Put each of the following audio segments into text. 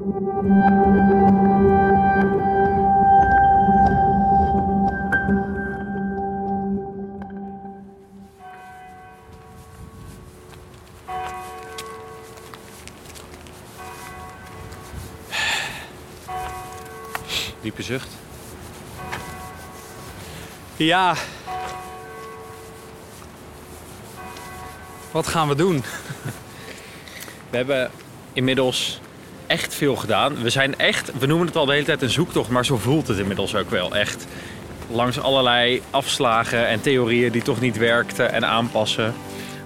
Diepe zucht. Ja. Wat gaan we doen? We hebben inmiddels echt veel gedaan. We zijn echt, we noemen het al de hele tijd een zoektocht, maar zo voelt het inmiddels ook wel echt. Langs allerlei afslagen en theorieën die toch niet werkten en aanpassen.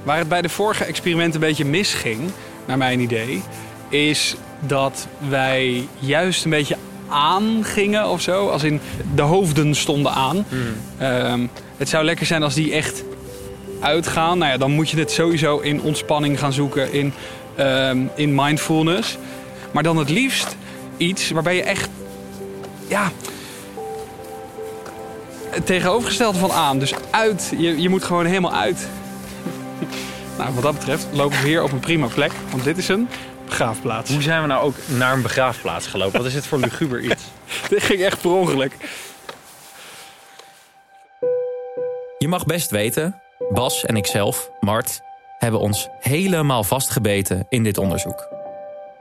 Waar het bij de vorige experimenten een beetje misging, naar mijn idee, is dat wij juist een beetje aangingen of zo. Als in de hoofden stonden aan. Ehm, het zou lekker zijn als die echt uitgaan. Nou ja, dan moet je het sowieso in ontspanning gaan zoeken, in, ehm, in mindfulness. Maar dan het liefst iets waarbij je echt, ja, het tegenovergestelde van aan. Dus uit, je, je moet gewoon helemaal uit. nou, wat dat betreft lopen we hier op een prima plek. Want dit is een begraafplaats. Hoe zijn we nou ook naar een begraafplaats gelopen? Wat is dit voor luguber iets? Dit ging echt per ongeluk. Je mag best weten, Bas en ikzelf, Mart, hebben ons helemaal vastgebeten in dit onderzoek.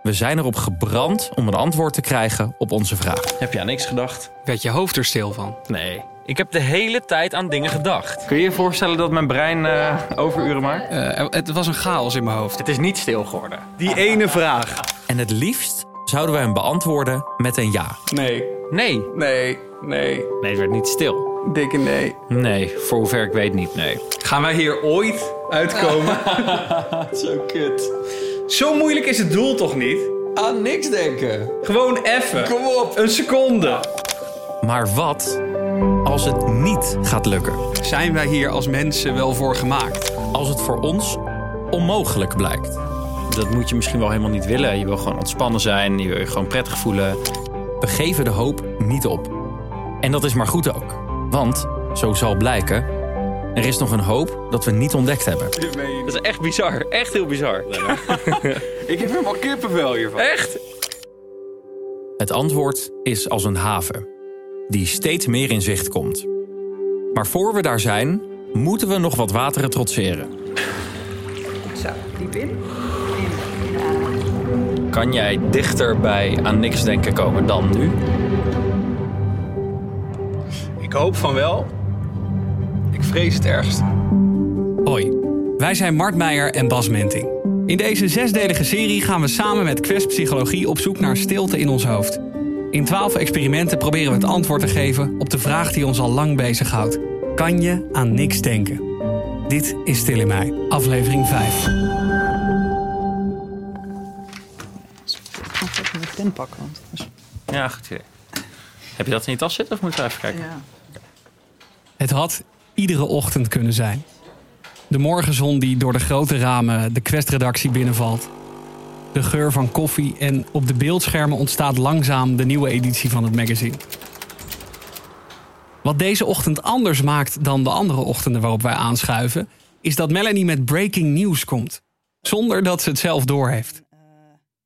We zijn erop gebrand om een antwoord te krijgen op onze vraag. Heb je aan niks gedacht? Werd je hoofd er stil van? Nee. Ik heb de hele tijd aan dingen gedacht. Kun je je voorstellen dat mijn brein eh, overuren maakt? Eh, het was een chaos in mijn hoofd. Het is niet stil geworden. Die ene vraag. En het liefst zouden we hem beantwoorden met een ja. Nee, Nee. nee, nee. Nee, het werd niet stil. Dikke nee. Nee, voor hoever ik weet niet, nee. Gaan wij hier ooit uitkomen? Zo kut. Zo moeilijk is het doel toch niet? Aan niks denken. Gewoon even. Kom op. Een seconde. Maar wat als het niet gaat lukken? Zijn wij hier als mensen wel voor gemaakt? Als het voor ons onmogelijk blijkt? Dat moet je misschien wel helemaal niet willen. Je wil gewoon ontspannen zijn, je wil je gewoon prettig voelen. We geven de hoop niet op. En dat is maar goed ook. Want, zo zal blijken, er is nog een hoop dat we niet ontdekt hebben. Dat is echt bizar. Echt heel bizar. Ik heb helemaal kippenvel hiervan. Echt? Het antwoord is als een haven, die steeds meer in zicht komt. Maar voor we daar zijn, moeten we nog wat wateren trotseren. Zo, diep in. Kan jij dichter bij aan niks denken komen dan nu? Ik hoop van wel. Vrees het ergste. Hoi, wij zijn Mart Meijer en Bas Menting. In deze zesdelige serie gaan we samen met Quest Psychologie op zoek naar stilte in ons hoofd. In twaalf experimenten proberen we het antwoord te geven op de vraag die ons al lang bezighoudt. Kan je aan niks denken? Dit is Stil in mij, aflevering 5. Ik ga even mijn pen pakken. Want anders- Ja, goed idee. Heb je dat in je tas zitten of moet je even kijken? ja. Het had iedere ochtend kunnen zijn. De morgenzon die door de grote ramen de Quest-redactie binnenvalt. De geur van koffie en op de beeldschermen ontstaat langzaam de nieuwe editie van het magazine. Wat deze ochtend anders maakt dan de andere ochtenden waarop wij aanschuiven, is dat Melanie met breaking news komt. Zonder dat ze het zelf doorheeft.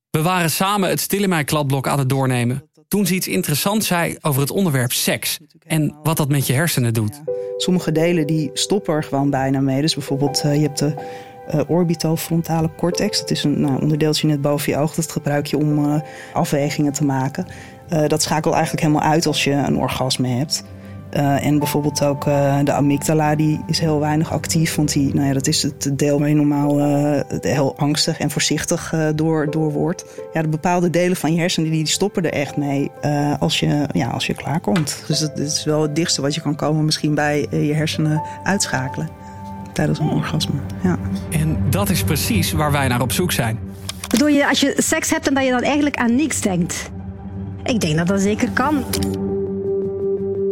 We waren samen het Stille Mij kladblok aan het doornemen. Toen ze iets interessants zei over het onderwerp seks. En wat dat met je hersenen doet. Sommige delen die stoppen er gewoon bijna mee. Dus bijvoorbeeld, eh, je hebt de eh, orbitofrontale cortex. Dat is een nou, onderdeeltje net boven je oog. Dat gebruik je om eh, afwegingen te maken. Dat schakelt eigenlijk helemaal uit als je een orgasme hebt. Eh, en bijvoorbeeld ook eh, de amygdala, die is heel weinig actief. Want die, nou ja, dat is het deel waar je normaal eh, heel angstig en voorzichtig eh, door, door wordt. Ja, de bepaalde delen van je hersenen die, die stoppen er echt mee eh, als, je, ja, als je klaarkomt. Dus dat is wel het dichtste wat je kan komen misschien bij je hersenen uitschakelen tijdens een orgasme. Ja. En dat is precies waar wij naar op zoek zijn. Bedoel je, als je seks hebt en dat je dan eigenlijk aan niks denkt? Ik denk dat dat zeker kan.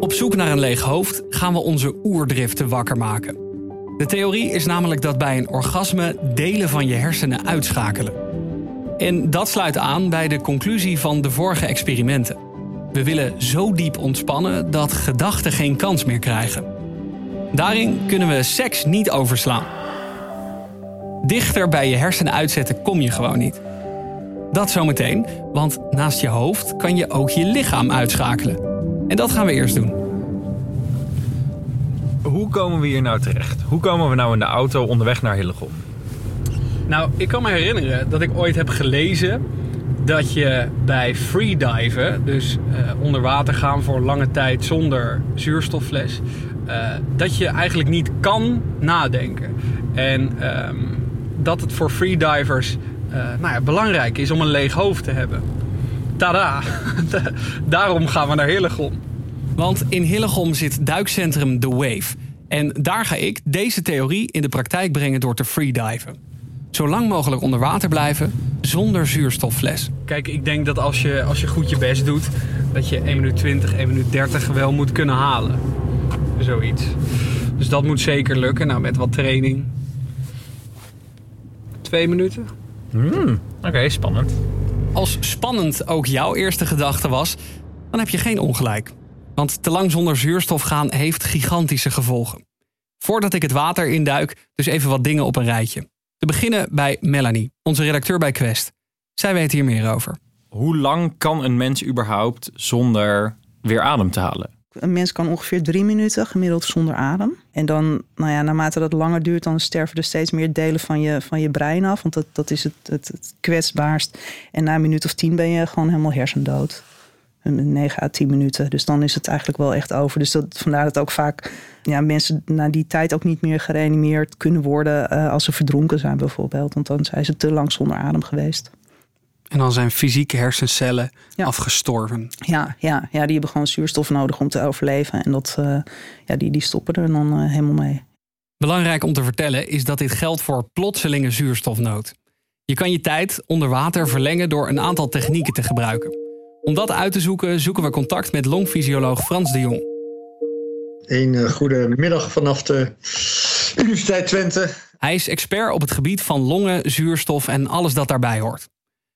Op zoek naar een leeg hoofd gaan we onze oerdriften wakker maken. De theorie is namelijk dat bij een orgasme delen van je hersenen uitschakelen. En dat sluit aan bij de conclusie van de vorige experimenten. We willen zo diep ontspannen dat gedachten geen kans meer krijgen. Daarin kunnen we seks niet overslaan. Dichter bij je hersenen uitzetten kom je gewoon niet. Dat zometeen, want naast je hoofd kan je ook je lichaam uitschakelen. En dat gaan we eerst doen. Hoe komen we hier nou terecht? Hoe komen we nou in de auto onderweg naar Hillegom? Nou, ik kan me herinneren dat ik ooit heb gelezen dat je bij freediven, dus eh, onder water gaan voor lange tijd zonder zuurstoffles, eh, dat je eigenlijk niet kan nadenken. En ehm, dat het voor freedivers eh nou ja, belangrijk is om een leeg hoofd te hebben. Tada! Daarom gaan we naar Hillegom. Want in Hillegom zit duikcentrum The Wave. En daar ga ik deze theorie in de praktijk brengen door te freediven. Zo lang mogelijk onder water blijven zonder zuurstoffles. Kijk, ik denk dat als je, als je goed je best doet, dat je 1 minuut 20, 1 minuut 30 wel moet kunnen halen. Zoiets. Dus dat moet zeker lukken. Nou, met wat training. Twee minuten. Oké, spannend. Als spannend ook jouw eerste gedachte was, dan heb je geen ongelijk. Want te lang zonder zuurstof gaan heeft gigantische gevolgen. Voordat ik het water induik, dus even wat dingen op een rijtje. Te beginnen bij Melanie, onze redacteur bij Quest. Zij weet hier meer over. Hoe lang kan een mens überhaupt zonder weer adem te halen? Een mens kan ongeveer drie minuten gemiddeld zonder adem. En dan, nou ja, naarmate dat langer duurt, dan sterven er steeds meer delen van je, van je brein af. Want dat, dat is het, het, het kwetsbaarst. En na een minuut of tien ben je gewoon helemaal hersendood. Een 9 à 10 minuten. Dus dan is het eigenlijk wel echt over. Dus dat, vandaar dat ook vaak ja, mensen na die tijd ook niet meer gereanimeerd kunnen worden eh, als ze verdronken zijn bijvoorbeeld. Want dan zijn ze te lang zonder adem geweest. En dan zijn fysieke hersencellen Ja. afgestorven. Ja, ja, ja, die hebben gewoon zuurstof nodig om te overleven. En dat, eh, ja, die, die stoppen er dan eh, helemaal mee. Belangrijk om te vertellen is dat dit geldt voor plotselinge zuurstofnood. Je kan je tijd onder water verlengen door een aantal technieken te gebruiken. Om dat uit te zoeken, zoeken we contact met longfysioloog Frans de Jong. Een eh, goede middag vanaf de Universiteit Twente. Hij is expert op het gebied van longen, zuurstof en alles dat daarbij hoort.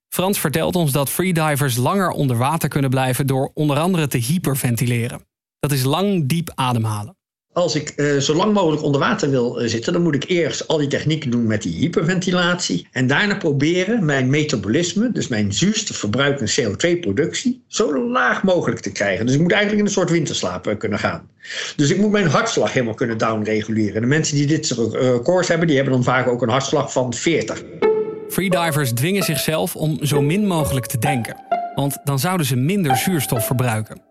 Frans vertelt ons dat freedivers langer onder water kunnen blijven door onder andere te hyperventileren. Dat is lang diep ademhalen. Als ik eh, zo lang mogelijk onder water wil eh, zitten, dan moet ik eerst al die technieken doen met die hyperventilatie. En daarna proberen mijn metabolisme, dus mijn zuurstofverbruik en CO2-productie, zo laag mogelijk te krijgen. Dus ik moet eigenlijk in een soort winterslaap eh, kunnen gaan. Dus ik moet mijn hartslag helemaal kunnen downreguleren. De mensen die dit soort records hebben, die hebben dan vaak ook een hartslag van 40. Freedivers dwingen zichzelf om zo min mogelijk te denken, want dan zouden ze minder zuurstof verbruiken.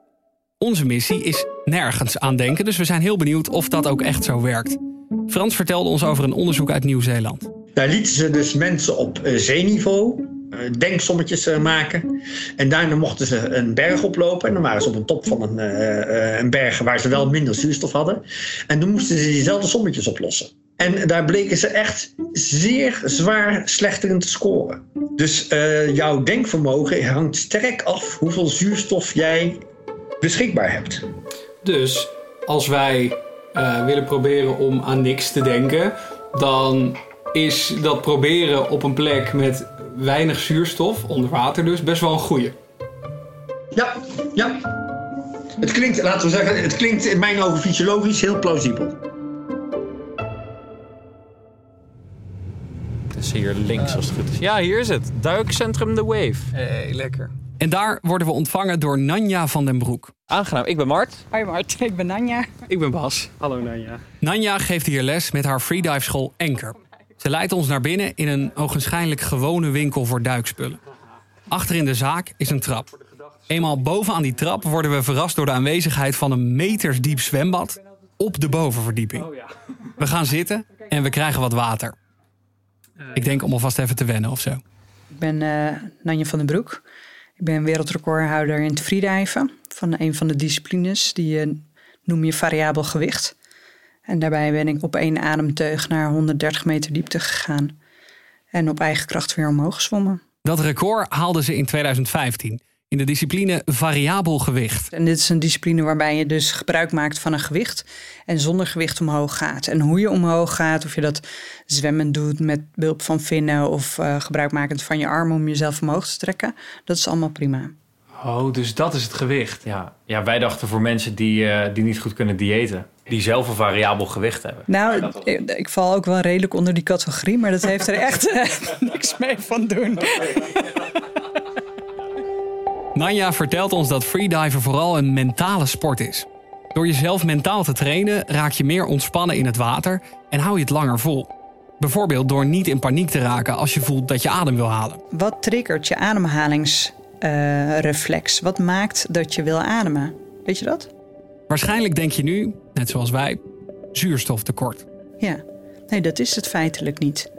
Onze missie is nergens aan denken, dus we zijn heel benieuwd of dat ook echt zo werkt. Frans vertelde ons over een onderzoek uit Nieuw-Zeeland. Daar lieten ze dus mensen op eh, zeeniveau eh, denksommetjes eh, maken. En daarna mochten ze een berg oplopen. En dan waren ze op een top van een, een berg waar ze wel minder zuurstof hadden. En toen moesten ze diezelfde sommetjes oplossen. En daar bleken ze echt zeer zwaar slechter in te scoren. Dus eh, jouw denkvermogen hangt sterk af hoeveel zuurstof jij beschikbaar hebt. Dus als wij eh, willen proberen om aan niks te denken, dan is dat proberen op een plek met weinig zuurstof, onder water dus, best wel een goeie. Ja, ja. Het klinkt, laten we zeggen, het klinkt in mijn ogen fysiologisch heel plausibel. Is hier links als het goed is. Ja, hier is het. Duikcentrum The Wave. Hey, lekker. En daar worden we ontvangen door Nanja van den Broek. Aangenaam. Ik ben Mart. Hoi Mart, ik ben Nanja. Ik ben Bas. Hallo Nanja. Nanja geeft hier les met haar freedive school Anker. Ze leidt ons naar binnen in een ogenschijnlijk gewone winkel voor duikspullen. Achter in de zaak is een trap. Eenmaal boven aan die trap worden we verrast door de aanwezigheid van een metersdiep zwembad op de bovenverdieping. We gaan zitten en we krijgen wat water. Ik denk om alvast even te wennen of zo. Ik ben eh Nanja van den Broek. Ik ben wereldrecordhouder in het freediven. Van een van de disciplines, die eh, noem je variabel gewicht. En daarbij ben ik op één ademteug naar 130 meter diepte gegaan. En op eigen kracht weer omhoog gezwommen. Dat record haalde ze in 2015 in de discipline variabel gewicht. En dit is een discipline waarbij je dus gebruik maakt van een gewicht en zonder gewicht omhoog gaat. En hoe je omhoog gaat, of je dat zwemmen doet met behulp van vinnen of eh, gebruikmakend van je armen om jezelf omhoog te trekken, dat is allemaal prima. Oh, dus dat is het gewicht. Ja, ja wij dachten voor mensen die, eh, die niet goed kunnen diëten. die zelf een variabel gewicht hebben. Nou, ik, ik val ook wel redelijk onder die categorie, maar dat heeft er echt eh, niks mee van doen. Nanja vertelt ons dat freediven vooral een mentale sport is. Door jezelf mentaal te trainen raak je meer ontspannen in het water en hou je het langer vol. Bijvoorbeeld door niet in paniek te raken als je voelt dat je adem wil halen. Wat triggert je ademhalingsreflex? Wat maakt dat je wil ademen? Weet je dat? Waarschijnlijk denk je nu, net zoals wij, zuurstoftekort. Ja, nee, dat is het feitelijk niet.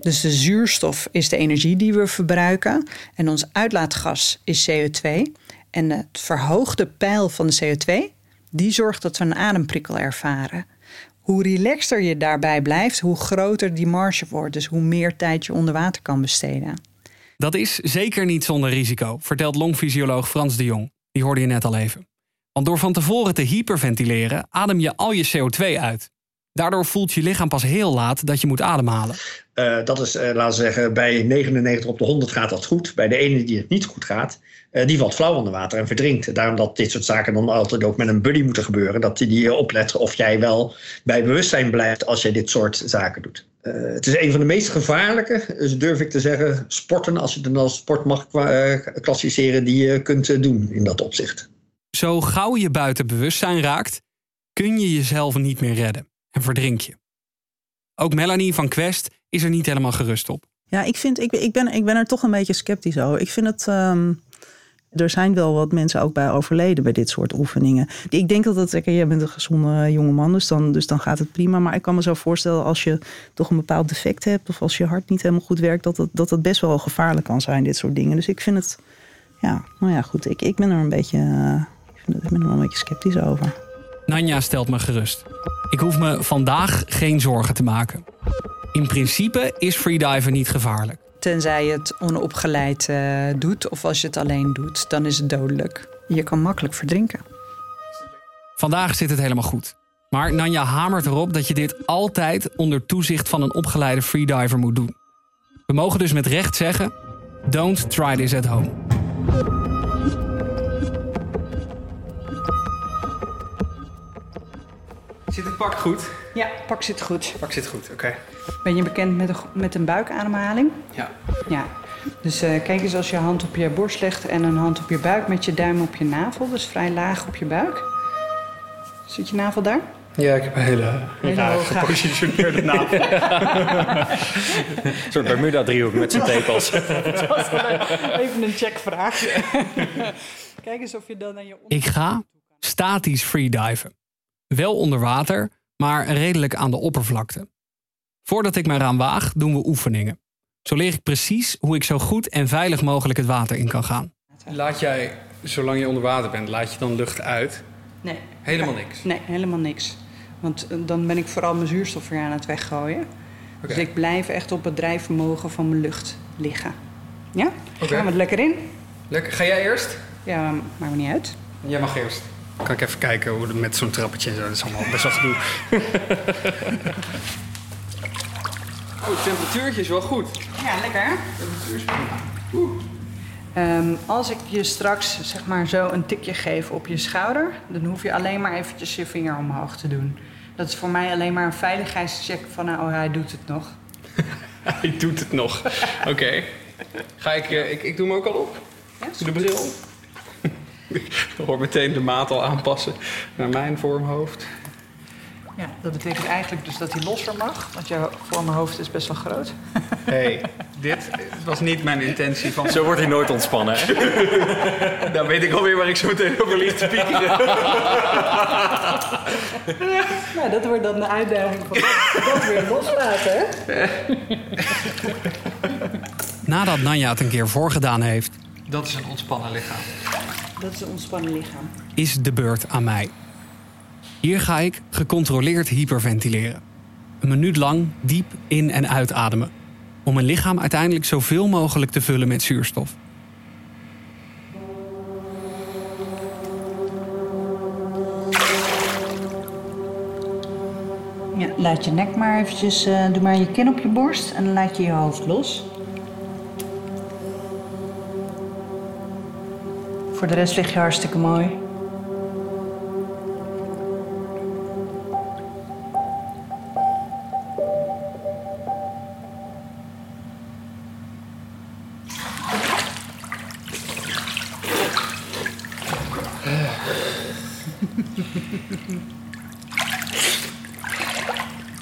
Dus de zuurstof is de energie die we verbruiken en ons uitlaatgas is CO2. En het verhoogde pijl van de CO2, die zorgt dat we een ademprikkel ervaren. Hoe relaxter je daarbij blijft, hoe groter die marge wordt. Dus hoe meer tijd je onder water kan besteden. Dat is zeker niet zonder risico, vertelt longfysioloog Frans de Jong. Die hoorde je net al even. Want door van tevoren te hyperventileren, adem je al je CO2 uit. Daardoor voelt je lichaam pas heel laat dat je moet ademhalen. Uh, dat is, uh, laten we zeggen, bij 99 op de 100 gaat dat goed. Bij de ene die het niet goed gaat, uh, die valt flauw onder water en verdrinkt. Daarom dat dit soort zaken dan altijd ook met een buddy moeten gebeuren. Dat die, die oplet of jij wel bij bewustzijn blijft als jij dit soort zaken doet. het is een van de meest gevaarlijke, dus durf ik te zeggen, sporten, als je het dan als sport mag klassificeren, die je kunt doen in dat opzicht. Zo gauw je buiten bewustzijn raakt, kun je jezelf niet meer redden en verdrink je. Ook Melanie van Quest is er niet helemaal gerust op. Ja, ik, vind, ik, ik, ben, ik ben er toch een beetje sceptisch over. Ik vind het. Um, er zijn wel wat mensen ook bij overleden bij dit soort oefeningen. Ik denk dat het. Kijk, jij bent een gezonde jonge man, dus dan, dus dan gaat het prima. Maar ik kan me zo voorstellen als je toch een bepaald defect hebt. of als je hart niet helemaal goed werkt. dat het, dat best wel gevaarlijk kan zijn, dit soort dingen. Dus ik vind het. Ja, nou ja, goed. Ik, ik ben er een beetje. Uh, ik ben er wel een beetje sceptisch over. Nanja stelt me gerust. Ik hoef me vandaag geen zorgen te maken. In principe is freediven niet gevaarlijk. Tenzij je het onopgeleid uh, doet of als je het alleen doet, dan is het dodelijk. Je kan makkelijk verdrinken. Vandaag zit het helemaal goed. Maar Nanja hamert erop dat je dit altijd onder toezicht van een opgeleide freediver moet doen. We mogen dus met recht zeggen: don't try this at home. Zit het pak goed? Ja, pak zit goed. Pak zit goed, oké. Ben je bekend met een, met een buikademhaling? Ja. Ja. Dus uh, kijk eens als je hand op je borst legt en een hand op je buik met je duim op je navel. Dus vrij laag op je buik. Zit je navel daar? Ja, ik heb een hele, hele raar gepositioneerde navel. een soort Bermuda-driehoek met zijn tepels. Dat was even een checkvraag. Kijk eens of je dan aan je... Ik ga statisch freediven. Wel onder water, maar redelijk aan de oppervlakte. Voordat ik me eraan waag, doen we oefeningen. Zo leer ik precies hoe ik zo goed en veilig mogelijk het water in kan gaan. Laat jij, zolang je onder water bent, laat je dan lucht uit? Nee. Helemaal niks? Nee, helemaal niks. Want eh, dan ben ik vooral mijn zuurstof weer aan het weggooien. Okay. Dus ik blijf echt op het drijfvermogen van mijn lucht liggen. Ja? Okay. Gaan we het lekker in? Lekker. Ga jij eerst? Ja, maakt me niet uit. Jij mag eerst. Kan ik even kijken hoe het met zo'n trappetje en zo. Dat is allemaal best wel gedoe. oh, het temperatuurtje is wel goed. Ja, lekker. Temperatuur is prima. Um, als ik je straks zeg maar zo een tikje geef op je schouder, dan hoef je alleen maar eventjes je vinger omhoog te doen. Dat is voor mij alleen maar een veiligheidscheck van, nou, oh, hij doet het nog. hij doet het nog. Oké. Okay. Ga ik, uh, ik, ik doe hem ook al op. Ja, doe de bril op. Ik hoor meteen de maat al aanpassen naar mijn vormhoofd. Ja, dat betekent eigenlijk dus dat hij losser mag, want jouw vormhoofd is best wel groot. Hé, hey, dit was niet mijn intentie van... Zo wordt hij nooit ontspannen, hè? Dan weet ik alweer waar ik zo meteen over ligt te piekeren. nou, dat wordt dan de uitdaging van dat weer loslaten, hè? Nadat Nanja het een keer voorgedaan heeft... Dat is een ontspannen lichaam. Dat is een ontspannen lichaam. Is de beurt aan mij. Hier ga ik gecontroleerd hyperventileren. Een minuut lang diep in- en uitademen. Om mijn lichaam uiteindelijk zoveel mogelijk te vullen met zuurstof. Ja, laat je nek maar eventjes, uh, doe maar je kin op je borst en dan laat je je hoofd los. Voor de rest lig je hartstikke mooi.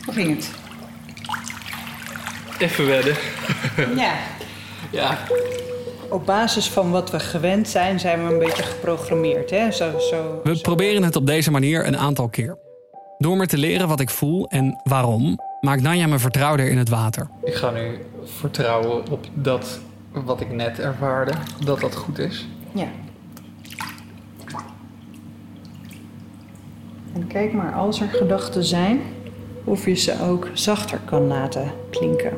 Hoe ging het? Even wedden. Ja. ja. Op basis van wat we gewend zijn, zijn we een beetje geprogrammeerd. Hè? Zo, zo, We proberen het op deze manier een aantal keer. Door me te leren wat ik voel en waarom, maakt Nanja me vertrouwder in het water. Ik ga nu vertrouwen op dat wat ik net ervaarde, dat dat goed is. Ja. En kijk maar, als er gedachten zijn, of je ze ook zachter kan laten klinken.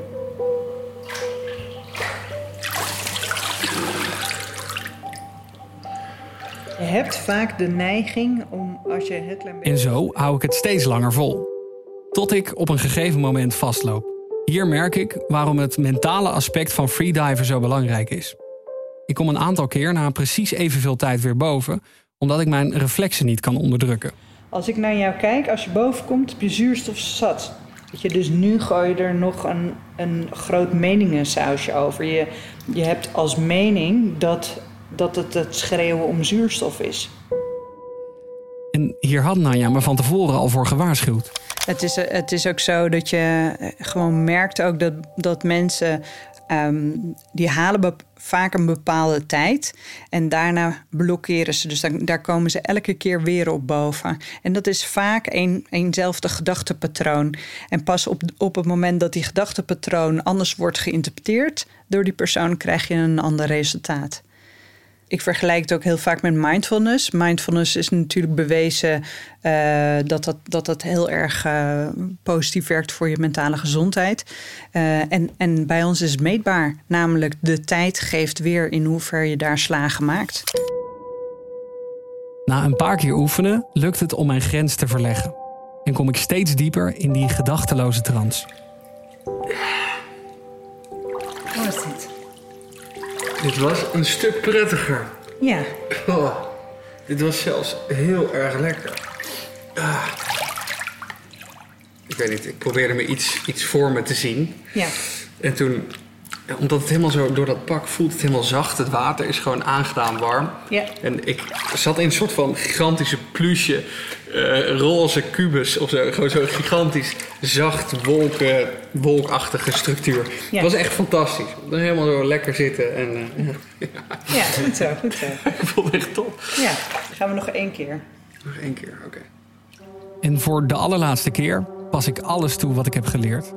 Hebt vaak de neiging om als je het klein beetje... En zo hou ik het steeds langer vol. Tot ik op een gegeven moment vastloop. Hier merk ik waarom het mentale aspect van freediven zo belangrijk is. Ik kom een aantal keer na precies evenveel tijd weer boven, omdat ik mijn reflexen niet kan onderdrukken. Als ik naar jou kijk, als je boven komt, heb je zuurstof zat. Weet je, dus nu gooi je er nog een, een groot meningensausje over. Je, je hebt als mening dat, dat het het schreeuwen om zuurstof is. En hier had Nanja me van tevoren al voor gewaarschuwd. Het is, het is ook zo dat je eh, gewoon merkt ook dat, dat mensen... ehm, die halen vaak een bepaalde tijd en daarna blokkeren ze. Dus dan, daar komen ze elke keer weer op boven. En dat is vaak een, eenzelfde gedachtepatroon. En pas op, op het moment dat die gedachtepatroon anders wordt geïnterpreteerd... door die persoon krijg je een ander resultaat. Ik vergelijk het ook heel vaak met mindfulness. Mindfulness is natuurlijk bewezen eh, dat, dat, dat dat heel erg eh, positief werkt voor je mentale gezondheid. Eh, en, en bij ons is het meetbaar. Namelijk de tijd geeft weer in hoever je daar slagen maakt. Na een paar keer oefenen lukt het om mijn grens te verleggen. En kom ik steeds dieper in die gedachteloze trance. Dit was een stuk prettiger. Ja, Oh, dit was zelfs heel erg lekker. Ah. Ik weet niet, ik probeerde me iets, iets voor me te zien. ja. En toen, omdat het helemaal zo door dat pak voelt het helemaal zacht. Het water is gewoon aangenaam warm. Ja. En ik zat in een soort van gigantische pluche, eh, roze kubus of zo. Gewoon zo'n gigantisch, zacht, wolken, wolkachtige structuur. Ja. Het was echt fantastisch. Dan helemaal zo lekker zitten en eh, ja, ja, goed zo, goed zo. ik vond het echt top. Ja, gaan we nog één keer. Nog één keer, oké. En voor de allerlaatste keer pas ik alles toe wat ik heb geleerd.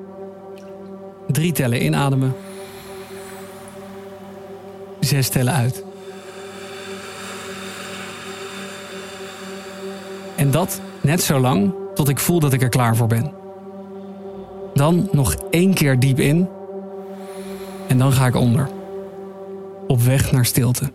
Drie tellen inademen. Zes tellen uit. En dat net zo lang tot ik voel dat ik er klaar voor ben. Dan nog één keer diep in. En dan ga ik onder. Op weg naar stilte.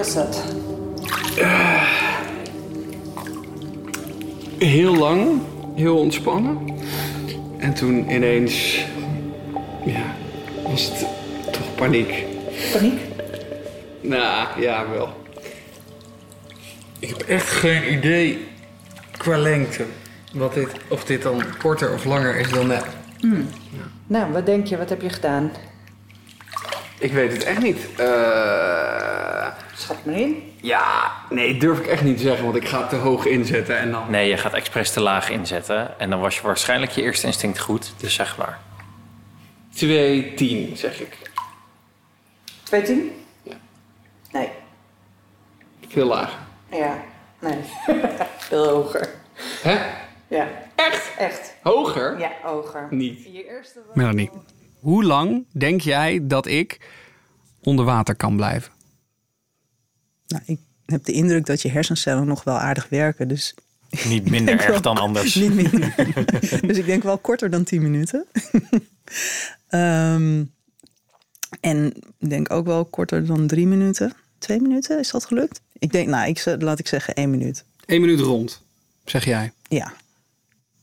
Dat? Heel lang, heel ontspannen. En toen ineens, ja, was het toch paniek. Paniek? Nou, ja, wel. Ik heb echt geen idee qua lengte. Wat dit, of dit dan korter of langer is dan net. Nou, wat denk je? Wat heb je gedaan? Ik weet het echt niet. Eh, Schat maar in. Ja, nee, durf ik echt niet te zeggen, want ik ga te hoog inzetten en dan... Nee, je gaat expres te laag inzetten. En dan was je waarschijnlijk je eerste instinct goed. Dus zeg maar. 210, zeg ik. 210? Ja. Nee. Veel lager. Ja. Nee. Veel hoger. Hè? Ja. Echt? Echt. Hoger? Ja, hoger. Niet. Je eerste. Melanie, hoe lang denk jij dat ik onder water kan blijven? Nou, ik heb de indruk dat je hersencellen nog wel aardig werken. Dus Niet minder erg wel- dan anders. Niet minder. dus ik denk wel korter dan 10 minuten. Ehm, en ik denk ook wel korter dan drie minuten. Twee minuten, is dat gelukt? Ik denk, nou, ik, laat ik zeggen één minuut. Eén minuut rond, zeg jij. Ja.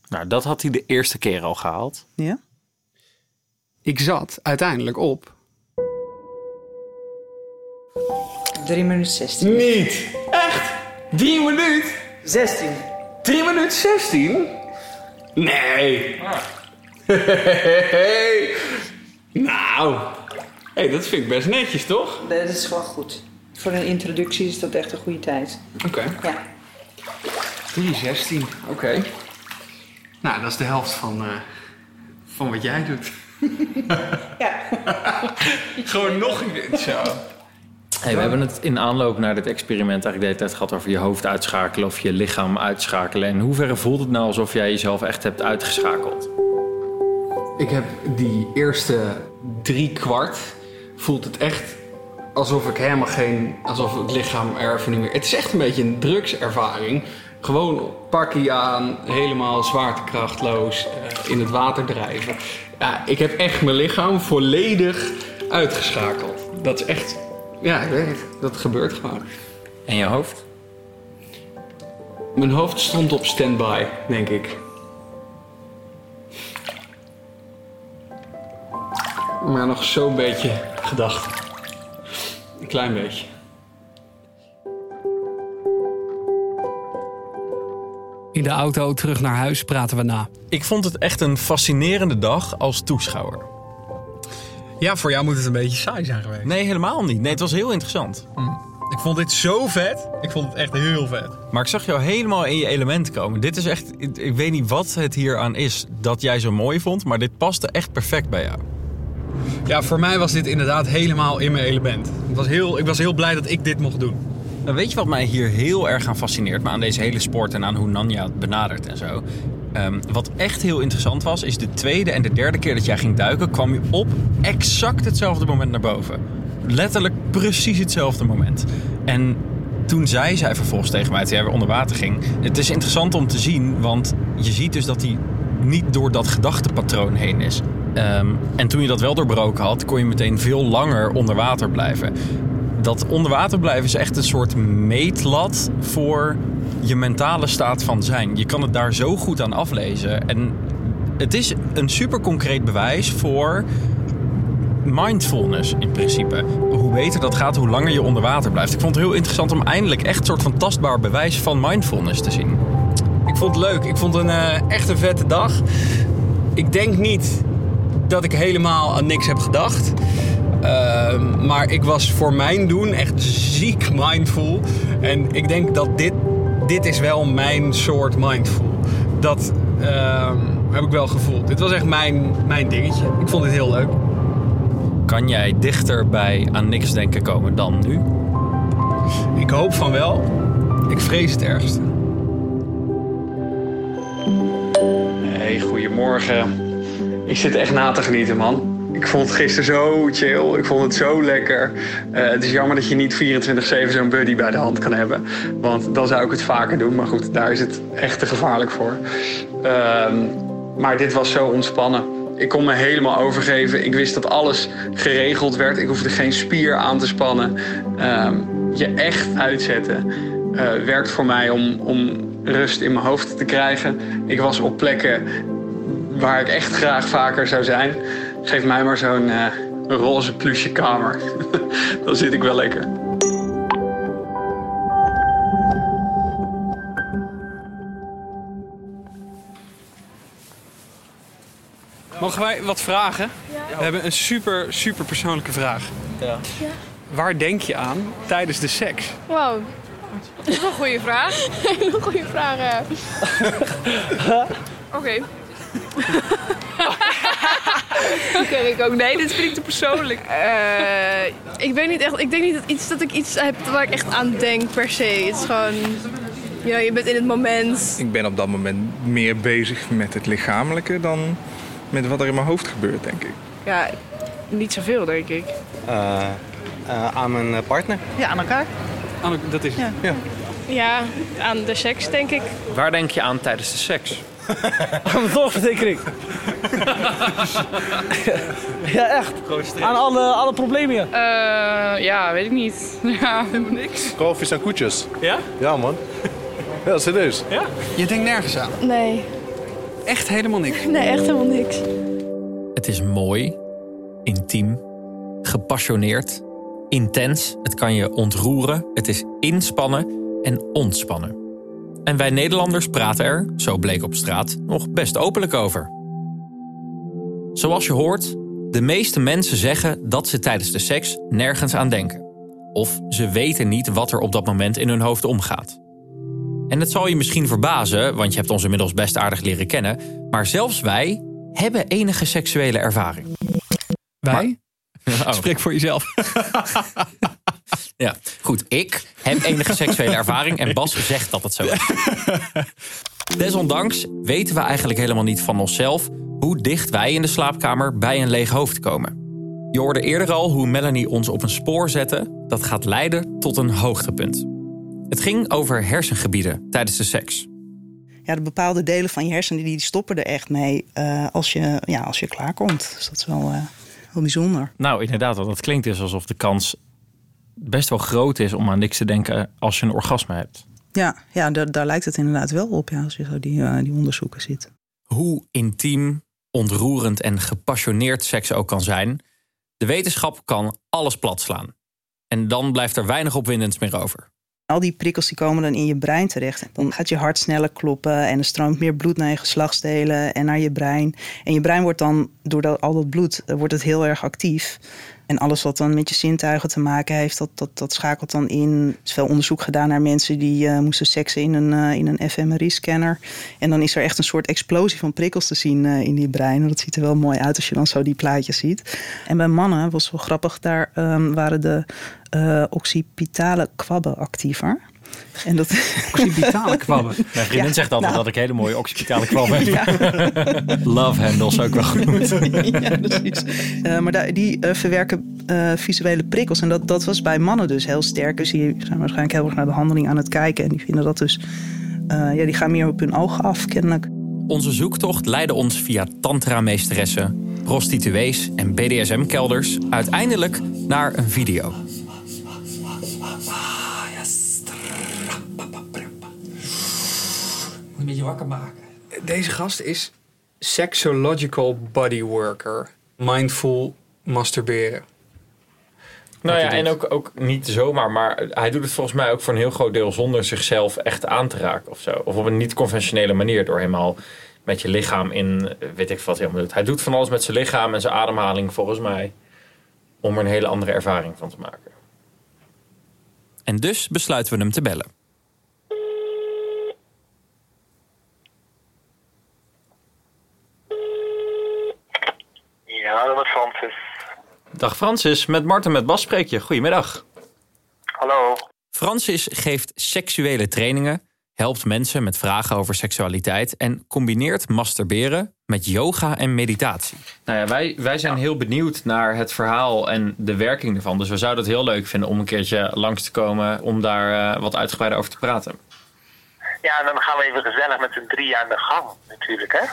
Nou, dat had hij de eerste keer al gehaald. Ja? Ik zat uiteindelijk op... 3 minuten 16. Niet! Echt? 3 minuten? 16. 3 minuten 16? Nee. nou, hey, dat vind ik best netjes, toch? Dat is wel goed. Voor een introductie is dat echt een goede tijd. Oké. Ja. 316, oké. Nou, dat is de helft van, eh, van wat jij doet. Ja. Gewoon nog een keer zo. Hey, we hebben het in aanloop naar dit experiment eigenlijk de hele tijd gehad over je hoofd uitschakelen of je lichaam uitschakelen. En in hoeverre voelt het nou alsof jij jezelf echt hebt uitgeschakeld? Ik heb die eerste drie kwart voelt het echt alsof ik helemaal geen, alsof het lichaam er even niet meer. Het is echt een beetje een drugservaring. Gewoon pakkie aan, helemaal zwaartekrachtloos eh, in het water drijven. Ja, ik heb echt mijn lichaam volledig uitgeschakeld. Dat is echt, ja, ik weet het. Dat gebeurt gewoon. En je hoofd? Mijn hoofd stond op standby, denk ik. Maar nog zo'n beetje gedachten. Een klein beetje. In de auto terug naar huis praten we na. Ik vond het echt een fascinerende dag als toeschouwer. Ja, voor jou moet het een beetje saai zijn geweest. Nee, helemaal niet. Nee, het was heel interessant. Ik vond dit zo vet. Ik vond het echt heel vet. Maar ik zag jou helemaal in je element komen. Dit is echt, ik, ik weet niet wat het hier aan is dat jij zo mooi vond, maar dit paste echt perfect bij jou. Ja, voor mij was dit inderdaad helemaal in mijn element. Ik was heel, ik was heel blij dat ik dit mocht doen. Nou, weet je wat mij hier heel erg aan fascineert, maar aan deze hele sport en aan hoe Nanja het benadert en zo? Ehm, wat echt heel interessant was, is de tweede en de derde keer dat jij ging duiken, kwam je op exact hetzelfde moment naar boven. Letterlijk precies hetzelfde moment. En toen zei zij vervolgens tegen mij, toen jij weer onder water ging... Het is interessant om te zien, want je ziet dus dat hij niet door dat gedachtepatroon heen is. Ehm, en toen je dat wel doorbroken had, kon je meteen veel langer onder water blijven. Dat onder water blijven is echt een soort meetlat voor je mentale staat van zijn. Je kan het daar zo goed aan aflezen. En het is een super concreet bewijs voor mindfulness in principe. Hoe beter dat gaat, hoe langer je onder water blijft. Ik vond het heel interessant om eindelijk echt een soort van tastbaar bewijs van mindfulness te zien. Ik vond het leuk. Ik vond een, eh, echt een vette dag. Ik denk niet dat ik helemaal aan niks heb gedacht. Ehm, maar ik was voor mijn doen echt ziek mindful. En ik denk dat dit, dit is wel mijn soort mindful. Dat ehm, heb ik wel gevoeld. Dit was echt mijn, mijn dingetje. Ik vond dit heel leuk. Kan jij dichter bij aan niks denken komen dan nu? Ik hoop van wel. Ik vrees het ergste. Hey, goedemorgen. Ik zit echt na te genieten, man. Ik vond het gisteren zo chill. Ik vond het zo lekker. Eh, het is jammer dat je niet 24-7 zo'n buddy bij de hand kan hebben. Want dan zou ik het vaker doen. Maar goed, daar is het echt te gevaarlijk voor. Ehm, maar dit was zo ontspannen. Ik kon me helemaal overgeven. Ik wist dat alles geregeld werd. Ik hoefde geen spier aan te spannen. Ehm, je echt uitzetten eh, werkt voor mij om, om rust in mijn hoofd te krijgen. Ik was op plekken waar ik echt graag vaker zou zijn. Geef mij maar zo'n eh, roze plusje kamer. Dan zit ik wel lekker. Mogen wij wat vragen? We hebben een super, super persoonlijke vraag. Ja. Waar denk je aan tijdens de seks? Wow, dat is een goede vraag. Hele goede vraag, ja. Oké. Oké, ik ook. Nee, dit vind ik te persoonlijk. Eh, ik weet niet echt. Ik denk niet dat, iets, dat ik iets heb waar ik echt aan denk per se. Het is gewoon. Ja, je bent in het moment. Ik ben op dat moment meer bezig met het lichamelijke dan met wat er in mijn hoofd gebeurt, denk ik. Ja, niet zoveel, denk ik. Eh, eh, aan mijn partner. Ja, aan elkaar. dat is het. Ja. ja, aan de seks, denk ik. Waar denk je aan tijdens de seks? Aan de zorgverzekering. ja, echt. Aan alle, alle problemen hier. Eh, ja, weet ik niet. Ja, helemaal niks. Kalfjes en koetjes. Ja? Ja, man. Ja, serieus. Ja? Je denkt nergens aan? Nee. Echt helemaal niks? Nee, echt helemaal niks. Het is mooi, intiem, gepassioneerd, intens. Het kan je ontroeren. Het is inspannen en ontspannen. En wij Nederlanders praten er, zo bleek op straat, nog best openlijk over. Zoals je hoort, de meeste mensen zeggen dat ze tijdens de seks nergens aan denken. Of ze weten niet wat er op dat moment in hun hoofd omgaat. En het zal je misschien verbazen, want je hebt ons inmiddels best aardig leren kennen, maar zelfs wij hebben enige seksuele ervaring. Wij? Oh. Spreek voor jezelf. Ja, goed. Ik heb enige seksuele ervaring en Bas zegt dat het zo is. Desondanks weten we eigenlijk helemaal niet van onszelf hoe dicht wij in de slaapkamer bij een leeg hoofd komen. Je hoorde eerder al hoe Melanie ons op een spoor zette dat gaat leiden tot een hoogtepunt. Het ging over hersengebieden tijdens de seks. Ja, de bepaalde delen van je hersenen die stoppen er echt mee eh, als, je, ja, als je klaarkomt. Dus dat is wel, eh, wel bijzonder. Nou, inderdaad, want dat klinkt dus alsof de kans best wel groot is om aan niks te denken als je een orgasme hebt. Ja, ja daar, daar lijkt het inderdaad wel op ja, als je zo die, eh, die onderzoeken ziet. Hoe intiem, ontroerend en gepassioneerd seks ook kan zijn, de wetenschap kan alles platslaan. En dan blijft er weinig opwindends meer over. Al die prikkels die komen dan in je brein terecht. Dan gaat je hart sneller kloppen en er stroomt meer bloed naar je geslachtsdelen en naar je brein. En je brein wordt dan, door dat, al dat bloed, eh, wordt het heel erg actief. En alles wat dan met je zintuigen te maken heeft, dat, dat, dat schakelt dan in. Er is veel onderzoek gedaan naar mensen die eh, moesten seksen in een, eh, in een fMRI-scanner. En dan is er echt een soort explosie van prikkels te zien eh, in die brein. En dat ziet er wel mooi uit als je dan zo die plaatjes ziet. En bij mannen was wel grappig, daar ehm, waren de occipitale kwabben actiever. En dat... Occipitale kwabben? Mijn vriendin Ja, zegt altijd nou. dat ik hele mooie occipitale kwam heb. Ja. Love handles ook wel genoemd. ja, precies. Eh, maar daar- die eh, verwerken eh, visuele prikkels. En dat, dat was bij mannen dus heel sterk. Dus die zijn waarschijnlijk heel erg naar behandeling aan het kijken. En die vinden dat dus... eh, ja, die gaan meer op hun ogen af, kennelijk. Onze zoektocht leidde ons via tantra-meesteressen, prostituees en BDSM-kelders uiteindelijk naar een video. Beetje wakker maken. Deze gast is sexological bodyworker. Mindful masturberen. Nou ja, en ook, ook niet zomaar, maar hij doet het volgens mij ook voor een heel groot deel zonder zichzelf echt aan te raken of zo. Of op een niet-conventionele manier, door helemaal met je lichaam in, weet ik wat hij allemaal doet. Hij doet van alles met zijn lichaam en zijn ademhaling volgens mij, om er een hele andere ervaring van te maken. En dus besluiten we hem te bellen. Ja, dat was Francis. Dag Francis, met Marten met Bas spreek je. Goedemiddag. Hallo. Francis geeft seksuele trainingen, helpt mensen met vragen over seksualiteit en combineert masturberen met yoga en meditatie. Nou ja, wij, wij zijn heel benieuwd naar het verhaal en de werking ervan. Dus we zouden het heel leuk vinden om een keertje langs te komen om daar eh, wat uitgebreider over te praten. Ja, en dan gaan we even gezellig met z'n drieën aan de gang, natuurlijk, hè?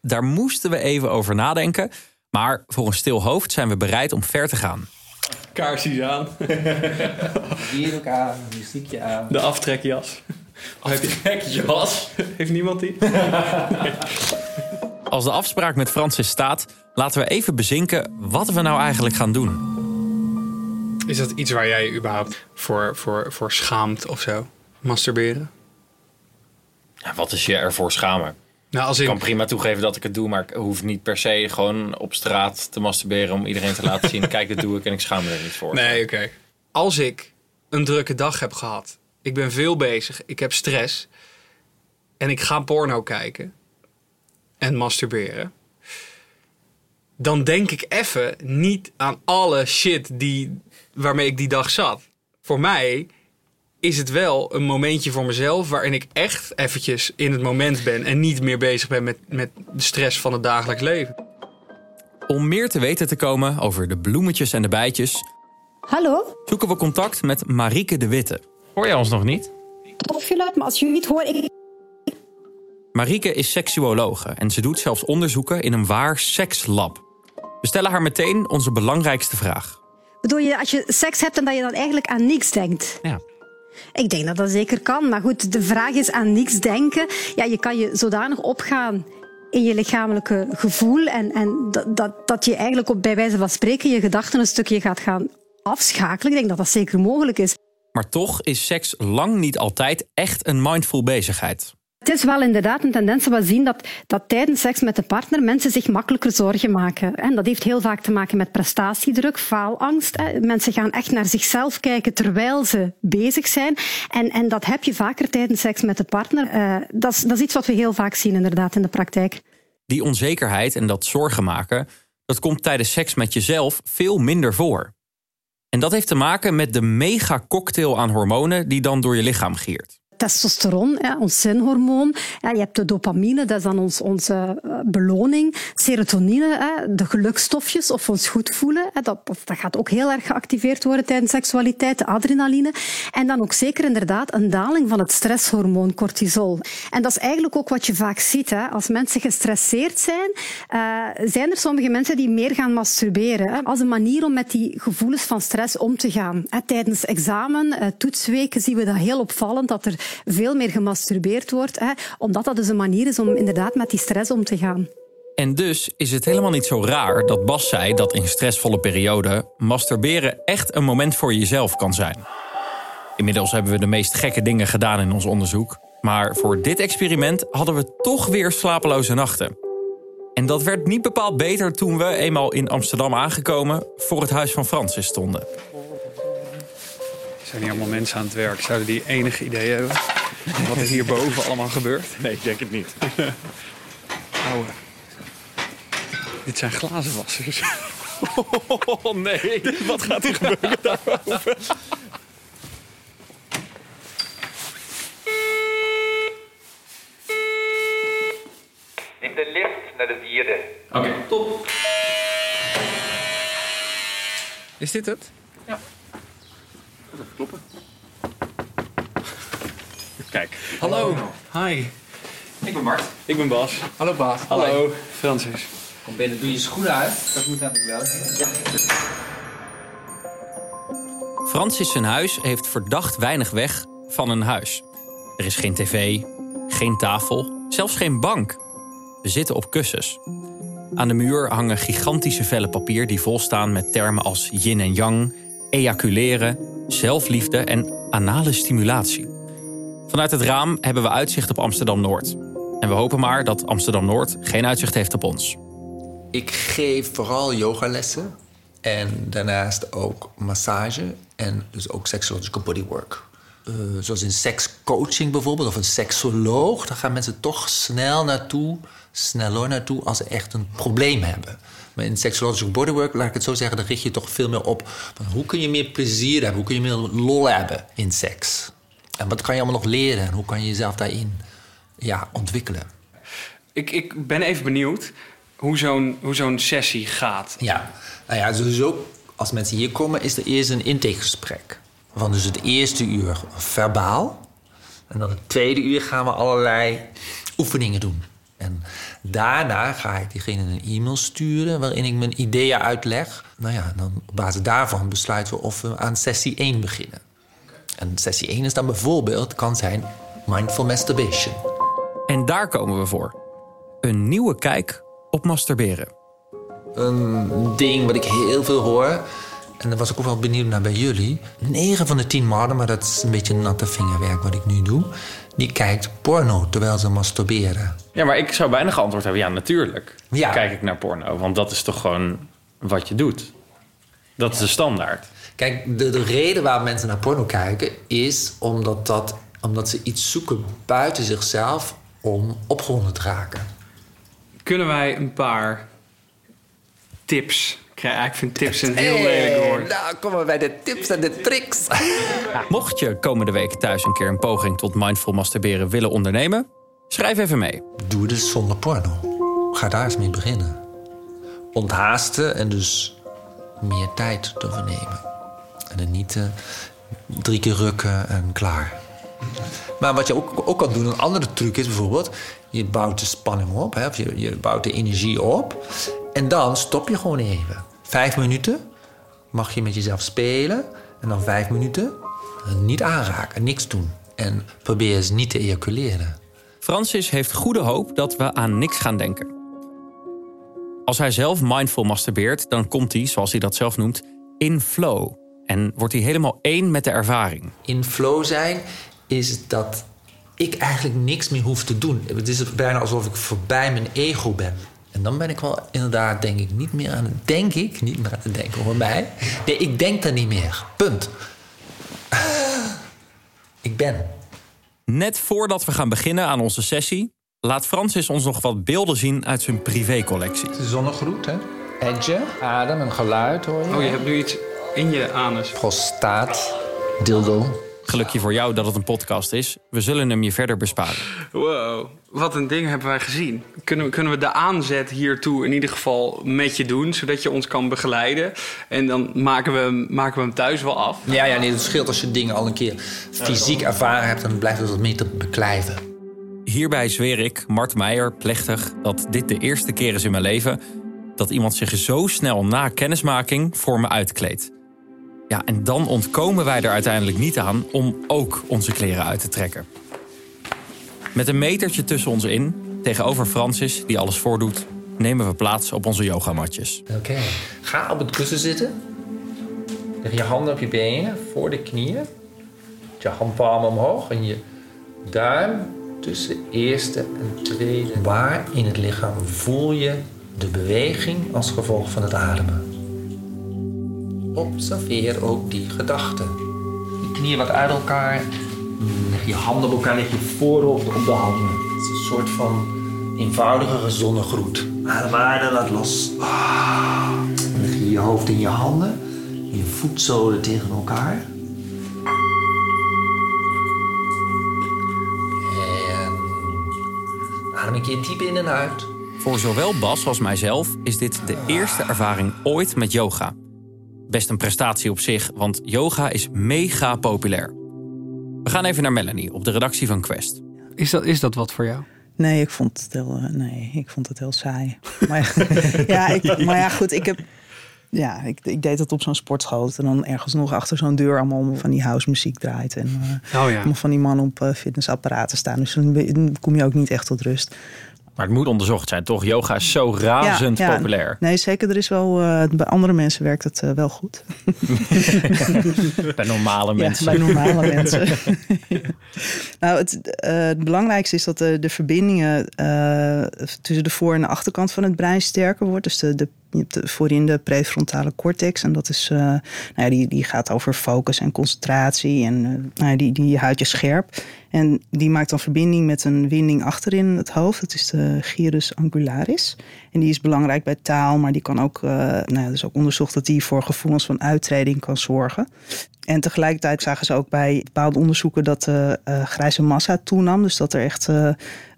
Daar moesten we even over nadenken, maar voor een stil hoofd zijn we bereid om ver te gaan. Kaarsjes aan. Hier ook aan, muziekje aan. De aftrekjas. Aftrekjas? Heeft niemand die? Als de afspraak met Francis staat, laten we even bezinken wat we nou eigenlijk gaan doen. Is dat iets waar jij je überhaupt voor, voor, voor schaamt of zo? Masturberen? Ja, wat is je ervoor schamen? Nou, als Ik kan prima toegeven dat ik het doe, maar ik hoef niet per se gewoon op straat te masturberen om iedereen te laten zien. Kijk, dat doe ik en ik schaam me er niet voor. Nee, oké. Als ik een drukke dag heb gehad, ik ben veel bezig, ik heb stress en ik ga porno kijken en masturberen, dan denk ik even niet aan alle shit die, waarmee ik die dag zat. Voor mij is het wel een momentje voor mezelf waarin ik echt eventjes in het moment ben en niet meer bezig ben met, met de stress van het dagelijks leven. Om meer te weten te komen over de bloemetjes en de bijtjes, Hallo? zoeken we contact met Marieke de Witte. Hoor jij ons nog niet? Of je luidt, maar als je niet hoort... Ik... Marieke is seksuologe en ze doet zelfs onderzoeken in een waar sekslab. We stellen haar meteen onze belangrijkste vraag. Bedoel je, als je seks hebt en dat je dan eigenlijk aan niks denkt? Ja. Ik denk dat dat zeker kan. Maar goed, de vraag is aan niks denken. Ja, je kan je zodanig opgaan in je lichamelijke gevoel. En, en dat, dat, je eigenlijk op, bij wijze van spreken je gedachten een stukje gaat gaan afschakelen. Ik denk dat dat zeker mogelijk is. Maar toch is seks lang niet altijd echt een mindful bezigheid. Het is wel inderdaad een tendens dat we zien dat, dat tijdens seks met de partner mensen zich makkelijker zorgen maken. En dat heeft heel vaak te maken met prestatiedruk, faalangst. Mensen gaan echt naar zichzelf kijken terwijl ze bezig zijn. En, en dat heb je vaker tijdens seks met de partner. Uh, dat, is, dat is iets wat we heel vaak zien inderdaad in de praktijk. Die onzekerheid en dat zorgen maken, dat komt tijdens seks met jezelf veel minder voor. En dat heeft te maken met de mega cocktail aan hormonen die dan door je lichaam giert testosteron, hè, ons zinhormoon. Ja, je hebt de dopamine, dat is dan ons, onze beloning. Serotonine, hè, de gelukstofjes of ons goed voelen. Hè, dat, dat gaat ook heel erg geactiveerd worden tijdens seksualiteit. De adrenaline. En dan ook zeker inderdaad een daling van het stresshormoon cortisol. En dat is eigenlijk ook wat je vaak ziet. Hè. Als mensen gestresseerd zijn, uh, zijn er sommige mensen die meer gaan masturberen. Hè, als een manier om met die gevoelens van stress om te gaan. Hè. Tijdens examen, uh, toetsweken zien we dat heel opvallend, dat er veel meer gemasturbeerd wordt. Hè, omdat dat dus een manier is om inderdaad met die stress om te gaan. En dus is het helemaal niet zo raar dat Bas zei dat in stressvolle perioden masturberen echt een moment voor jezelf kan zijn. Inmiddels hebben we de meest gekke dingen gedaan in ons onderzoek. Maar voor dit experiment hadden we toch weer slapeloze nachten. En dat werd niet bepaald beter toen we eenmaal in Amsterdam aangekomen voor het huis van Francis stonden. Er zijn hier allemaal mensen aan het werk. Zouden die enige idee hebben wat er hierboven allemaal gebeurt? Nee, ik denk het niet. Ouwe. Dit zijn glazenwassers. Oh nee, wat gaat er gebeuren daarboven? Neem de lift naar de vierde. Oké, okay, top. Is dit het? Even kloppen. Kijk. Hallo. Hi. Ik ben Bart. Ik ben Bas. Hallo Bas. Hallo. Francis. Kom binnen, doe je schoenen uit. Dat moet eigenlijk wel. Ja. Francis zijn huis heeft verdacht weinig weg van een huis. Er is geen tv, geen tafel, zelfs geen bank. We zitten op kussens. Aan de muur hangen gigantische vellen papier die volstaan met termen als yin en yang, ejaculeren, zelfliefde en anale stimulatie. Vanuit het raam hebben we uitzicht op Amsterdam Noord. En we hopen maar dat Amsterdam Noord geen uitzicht heeft op ons. Ik geef vooral yogalessen en daarnaast ook massage en dus ook sexological bodywork. Uh, zoals in sekscoaching bijvoorbeeld, of een seksoloog, daar gaan mensen toch snel naartoe, sneller naartoe als ze echt een probleem hebben. Maar in sexological bodywork, laat ik het zo zeggen, dan richt je toch veel meer op van hoe kun je meer plezier hebben, hoe kun je meer lol hebben in seks. En wat kan je allemaal nog leren en hoe kan je jezelf daarin ja, ontwikkelen. Ik, ik ben even benieuwd hoe zo'n hoe zo'n sessie gaat. Ja, nou ja, sowieso als mensen hier komen is er eerst een intakegesprek. Van dus het eerste uur verbaal. En dan het tweede uur gaan we allerlei oefeningen doen. En daarna ga ik diegene een e-mail sturen waarin ik mijn ideeën uitleg. Nou ja, dan op basis daarvan besluiten we of we aan sessie 1 beginnen. En sessie 1 is dan bijvoorbeeld, kan zijn mindful masturbation. En daar komen we voor. Een nieuwe kijk op masturberen. Een ding wat ik heel veel hoor en daar was ik ook wel benieuwd naar bij jullie. 9 van de 10 mannen, maar dat is een beetje natte vingerwerk wat ik nu doe. Die kijkt porno terwijl ze masturberen. Ja, maar ik zou bijna geantwoord hebben, ja, natuurlijk. Ja. Kijk ik naar porno, want dat is toch gewoon wat je doet. Dat is de standaard. Kijk, de, de reden waar mensen naar porno kijken is omdat, dat, omdat ze iets zoeken buiten zichzelf om opgewonden te raken. Kunnen wij een paar tips krijgen? Ik vind tips een heel lelijk woord. Nou, komen we bij de tips en de tricks. Mocht je komende week thuis een keer een poging tot mindful masturberen willen ondernemen, schrijf even mee. Doe dus zonder porno. Ga daar eens mee beginnen. Onthaasten en dus meer tijd te vernemen. En dan niet eh, drie keer rukken en klaar. Maar wat je ook, ook kan doen, een andere truc is bijvoorbeeld... je bouwt de spanning op, hè, of je, je bouwt de energie op... en dan stop je gewoon even. Vijf minuten mag je met jezelf spelen... en dan vijf minuten niet aanraken, niks doen. En probeer eens niet te ejaculeren. Francis heeft goede hoop dat we aan niks gaan denken. Als hij zelf mindful masturbeert, dan komt hij, zoals hij dat zelf noemt, in flow. En wordt hij helemaal één met de ervaring. in flow zijn is dat ik eigenlijk niks meer hoef te doen. Het is bijna alsof ik voorbij mijn ego ben. En dan ben ik wel inderdaad, denk ik, niet meer aan het... Denk ik, niet meer aan het denken over mij. Nee, ik denk er niet meer. Punt. Ik ben. Net voordat we gaan beginnen aan onze sessie, laat Francis ons nog wat beelden zien uit zijn privécollectie. De zonnegroet, hè? Edge, adem en geluid hoor je. Oh, je hebt nu iets in je anus. Prostaat, dildo. Gelukje voor jou dat het een podcast is. We zullen hem je verder besparen. Wow, wat een ding hebben wij gezien. Kunnen, we- kunnen we de aanzet hiertoe in ieder geval met je doen, zodat je ons kan begeleiden? En dan maken we, hem- maken we hem thuis wel af. Ja, ja, nee, het scheelt als je dingen al een keer fysiek ervaren hebt... dan blijft het wat meer te beklijven. Hierbij zweer ik, Mart Meijer, plechtig dat dit de eerste keer is in mijn leven dat iemand zich zo snel na kennismaking voor me uitkleedt. Ja, en dan ontkomen wij er uiteindelijk niet aan om ook onze kleren uit te trekken. Met een metertje tussen ons in, tegenover Francis, die alles voordoet, nemen we plaats op onze yogamatjes. Oké. Ga op het kussen zitten. Leg je handen op je benen, voor de knieën. Je handpalmen omhoog en je duim tussen eerste en tweede. Waar in het lichaam voel je de beweging als gevolg van het ademen? Observeer ook die gedachten. Je knieën wat uit elkaar. Leg je handen op elkaar, leg je voorhoofd op de handen. Het is een soort van eenvoudige zonnegroet. Adem uit en laat los. Ah. Leg je je hoofd in je handen, je voetzolen tegen elkaar. En adem een keer diep in en uit. Voor zowel Bas als mijzelf is dit de eerste ervaring ooit met yoga. Best een prestatie op zich, want yoga is mega populair. We gaan even naar Melanie op de redactie van Quest. Is dat, is dat wat voor jou? Nee, ik vond het heel, eh, nee, ik vond het heel saai. Maar ja, ik, maar ja, goed, ik heb. Ja, ik, ik deed het op zo'n sportschool. En dan ergens nog achter zo'n deur allemaal van die house muziek draait. En eh, Oh ja. allemaal van die mannen op eh, fitnessapparaten staan. Dus dan kom je ook niet echt tot rust. Maar het moet onderzocht zijn, toch? Yoga is zo razend Ja, ja. populair. Nee, zeker. Er is wel, eh, bij andere mensen werkt het eh, wel goed. Bij normale mensen. Ja, bij normale mensen. nou, het, eh, het belangrijkste is dat de, de verbindingen tussen de voor- en de achterkant van het brein sterker wordt. Dus de, de, je hebt de, voorin de prefrontale cortex. En dat is, nou ja, die, die gaat over focus en concentratie. En nou ja, die, die houdt je scherp. En die maakt dan verbinding met een winding achterin het hoofd. Dat is de gyrus angularis. En die is belangrijk bij taal, maar die kan ook, eh nou ja, is ook onderzocht dat die voor gevoelens van uittreding kan zorgen. En tegelijkertijd zagen ze ook bij bepaalde onderzoeken dat de eh, grijze massa toenam. Dus dat er echt eh,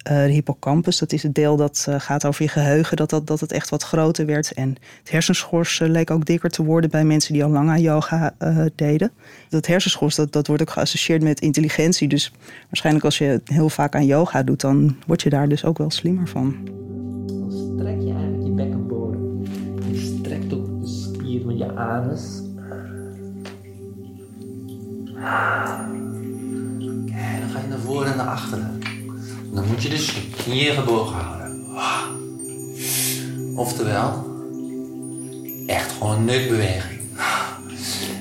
eh, de hippocampus, dat is het deel dat eh, gaat over je geheugen, dat, dat, dat het echt wat groter werd. En het hersenschors eh, leek ook dikker te worden bij mensen die al lang aan yoga eh, deden. Dat hersenschors, dat, dat wordt ook geassocieerd met intelligentie. Dus waarschijnlijk als je heel vaak aan yoga doet, dan word je daar dus ook wel slimmer van. Strek je eigenlijk je bekkenbodem. Je strekt ook de spier van je anus. Kijk, dan ga je naar voren en naar achteren. Dan moet je dus je knieën gebogen houden. Oftewel, echt gewoon een neukbeweging.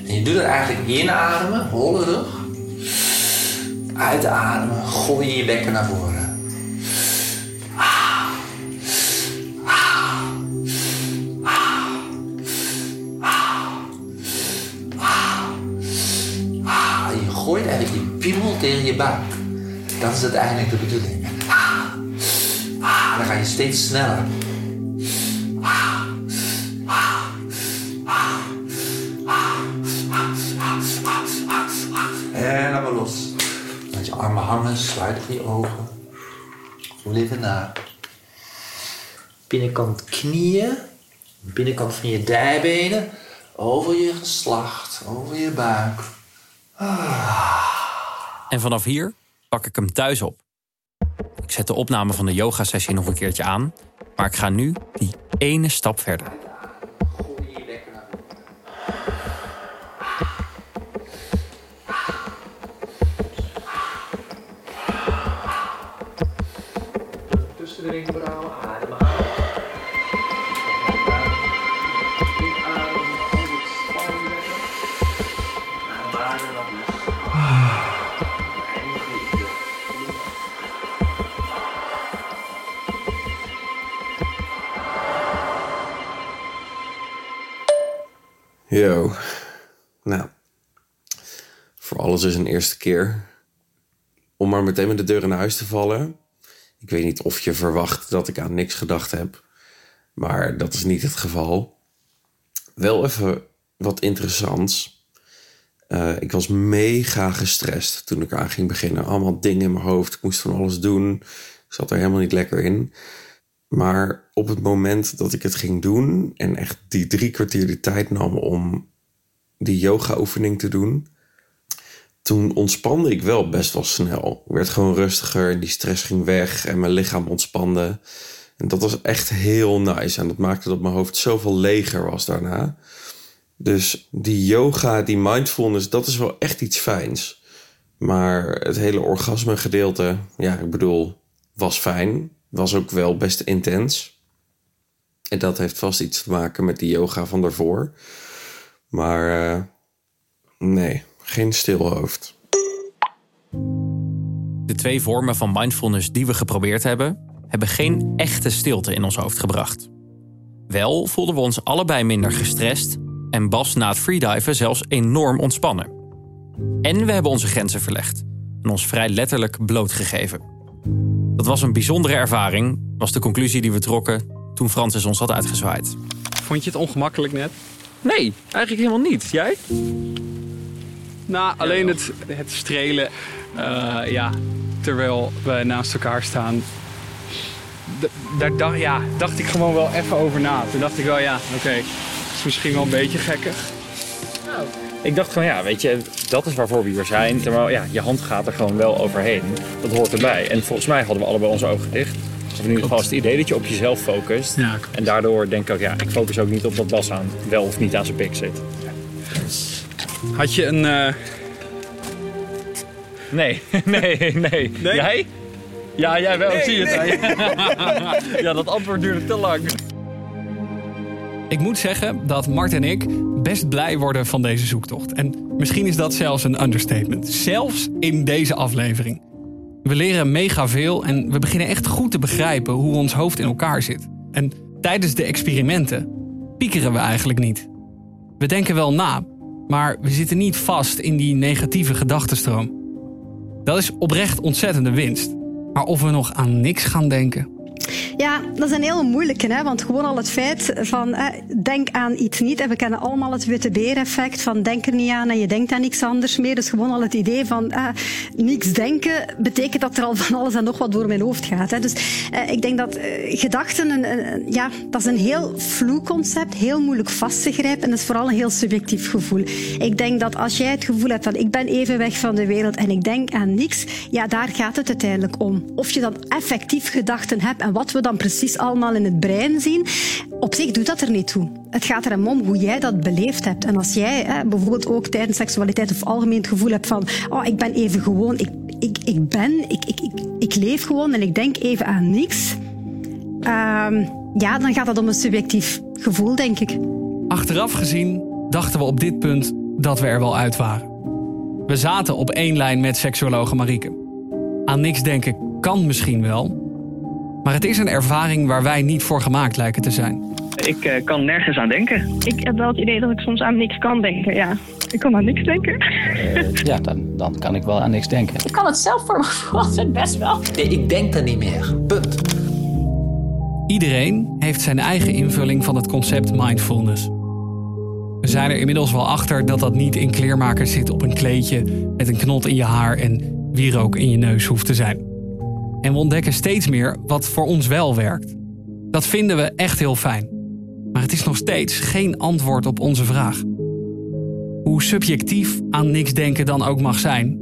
En je doet het eigenlijk inademen, holle rug. Uitademen, gooi je je bekken naar voren. Piemel tegen je buik. Dat is uiteindelijk de bedoeling. Ah, dan ga je steeds sneller. En dan maar los. Laat je armen hangen, sluit je ogen. Voel even. Binnenkant knieën, binnenkant van je dijbenen, over je geslacht, over je buik. En vanaf hier pak ik hem thuis op. Ik zet de opname van de yoga-sessie nog een keertje aan, maar ik ga nu die ene stap verder. Is een eerste keer. Om maar meteen met de deur in huis te vallen. Ik weet niet of je verwacht dat ik aan niks gedacht heb. Maar dat is niet het geval. Wel even wat interessants. Eh, ik was mega gestrest toen ik aan ging beginnen. Allemaal dingen in mijn hoofd. Ik moest van alles doen. Ik zat er helemaal niet lekker in. Maar op het moment dat ik het ging doen en echt die drie kwartier de tijd nam om die yoga-oefening te doen, toen ontspande ik wel best wel snel. Ik werd gewoon rustiger die stress ging weg en mijn lichaam ontspande. En dat was echt heel nice. En dat maakte dat mijn hoofd zoveel leger was daarna. Dus die yoga, die mindfulness, dat is wel echt iets fijns. Maar het hele orgasme gedeelte, ja, ik bedoel, was fijn. Was ook wel best intens. En dat heeft vast iets te maken met die yoga van daarvoor. Maar eh, nee, geen stil hoofd. De twee vormen van mindfulness die we geprobeerd hebben, hebben geen echte stilte in ons hoofd gebracht. Wel voelden we ons allebei minder gestrest en Bas na het freediven zelfs enorm ontspannen. En we hebben onze grenzen verlegd en ons vrij letterlijk blootgegeven. Dat was een bijzondere ervaring, was de conclusie die we trokken toen Francis ons had uitgezwaaid. Vond je het ongemakkelijk net? Nee, eigenlijk helemaal niet. Jij? Nou, alleen het, het strelen, eh, ja, terwijl we naast elkaar staan. D- Daar dacht, ja, dacht ik gewoon wel even over na. Toen dacht ik wel, ja, oké, het is misschien wel een beetje gekkig. Ik dacht gewoon, ja, weet je, dat is waarvoor we hier zijn. Terwijl, ja, je hand gaat er gewoon wel overheen. Dat hoort erbij. En volgens mij hadden we allebei onze ogen dicht. Of in ieder geval is het idee dat je op jezelf focust. Ja, en daardoor denk ik ook, ja, ik focus ook niet op dat Bas aan wel of niet aan zijn pik zit. Had je een... eh, Nee, nee, nee. Jij? Ja, jij wel. Nee, ik zie het. nee. ja, dat antwoord duurde te lang. Ik moet zeggen dat Mart en ik best blij worden van deze zoektocht. En misschien is dat zelfs een understatement. Zelfs in deze aflevering. We leren mega veel en we beginnen echt goed te begrijpen hoe ons hoofd in elkaar zit. En tijdens de experimenten piekeren we eigenlijk niet. We denken wel na, maar we zitten niet vast in die negatieve gedachtenstroom. Dat is oprecht ontzettende winst. Maar of we nog aan niks gaan denken, Ja, dat is een hele moeilijke, hè? want gewoon al het feit van denk aan iets niet. En we kennen allemaal het witte beer-effect van denk er niet aan en je denkt aan niks anders meer. Dus gewoon al het idee van eh, niks denken betekent dat er al van alles en nog wat door mijn hoofd gaat. Hè? Dus eh, ik denk dat eh, gedachten, een, een- ja, dat is een heel vloe concept, heel moeilijk vast te grijpen en dat is vooral een heel subjectief gevoel. Ik denk dat als jij het gevoel hebt van ik ben even weg van de wereld en ik denk aan niks, ja, daar gaat het uiteindelijk om. Of je dan effectief gedachten hebt en wat we dan precies allemaal in het brein zien, op zich doet dat er niet toe. Het gaat er om hoe jij dat beleefd hebt. En als jij eh, bijvoorbeeld ook tijdens seksualiteit of algemeen het gevoel hebt van oh, ik ben even gewoon, ik, ik, ik ben, ik, ik, ik, ik leef gewoon en ik denk even aan niks, ehm, ja, dan gaat het om een subjectief gevoel, denk ik. Achteraf gezien dachten we op dit punt dat we er wel uit waren. We zaten op één lijn met seksuologe Marieke. Aan niks denken kan misschien wel, maar het is een ervaring waar wij niet voor gemaakt lijken te zijn. Ik eh, kan nergens aan denken. Ik heb wel het idee dat ik soms aan niks kan denken, ja. Ik kan aan niks denken. ja, dan, dan kan ik wel aan niks denken. Ik kan het zelf voor me verwachten, best wel. Nee, ik denk er niet meer. Punt. Iedereen heeft zijn eigen invulling van het concept mindfulness. We zijn er inmiddels wel achter dat dat niet in kleermakers zit op een kleedje met een knot in je haar en wierook in je neus hoeft te zijn. En we ontdekken steeds meer wat voor ons wel werkt. Dat vinden we echt heel fijn. Maar het is nog steeds geen antwoord op onze vraag. Hoe subjectief aan niks denken dan ook mag zijn,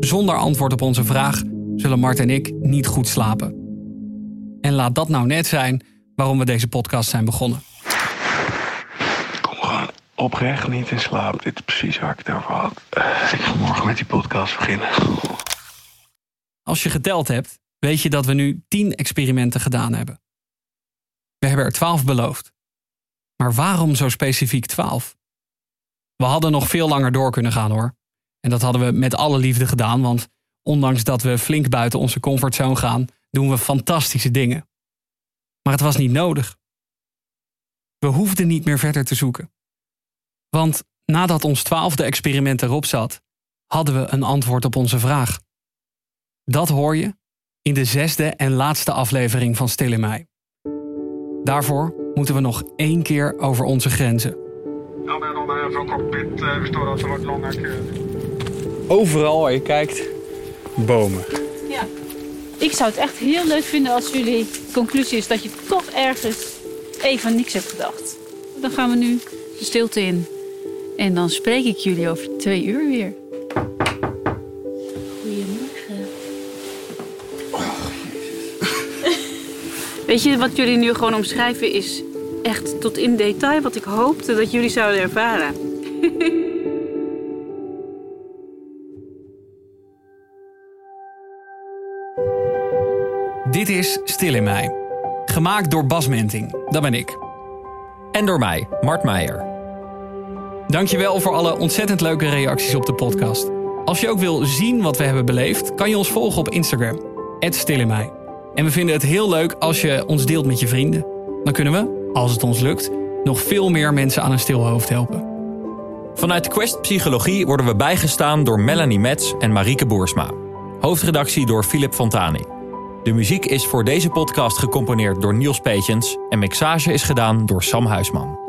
zonder antwoord op onze vraag zullen Mart en ik niet goed slapen. En laat dat nou net zijn waarom we deze podcast zijn begonnen. Kom gewoon oprecht niet in slaap. Dit is precies waar ik het over had. Ik ga morgen met die podcast beginnen. Als je geteld hebt, weet je dat we nu 10 experimenten gedaan hebben. We hebben er 12 beloofd. Maar waarom zo specifiek 12? We hadden nog veel langer door kunnen gaan hoor. En dat hadden we met alle liefde gedaan, want ondanks dat we flink buiten onze comfortzone gaan, doen we fantastische dingen. Maar het was niet nodig. We hoefden niet meer verder te zoeken. Want nadat ons twaalfde experiment erop zat, hadden we een antwoord op onze vraag. Dat hoor je in de zesde en laatste aflevering van Stil in Mij. Daarvoor moeten we nog één keer over onze grenzen. Overal waar je kijkt, bomen. Ja. Ik zou het echt heel leuk vinden als jullie conclusie is dat je toch ergens even aan niks hebt gedacht. Dan gaan we nu de stilte in. En dan spreek ik jullie over twee uur weer. Weet je, wat jullie nu gewoon omschrijven is echt tot in detail wat ik hoopte dat jullie zouden ervaren. Dit is Stil in Mij. Gemaakt door Bas Menting, dat ben ik. En door mij, Mart Meijer. Dankjewel voor alle ontzettend leuke reacties op de podcast. Als je ook wil zien wat we hebben beleefd, kan je ons volgen op Instagram. Stil in Mij. En we vinden het heel leuk als je ons deelt met je vrienden. Dan kunnen we, als het ons lukt, nog veel meer mensen aan een stil hoofd helpen. Vanuit Quest Psychologie worden we bijgestaan door Melanie Metz en Marieke Boersma. Hoofdredactie door Philip Fontani. De muziek is voor deze podcast gecomponeerd door Niels Peetjens en mixage is gedaan door Sam Huisman.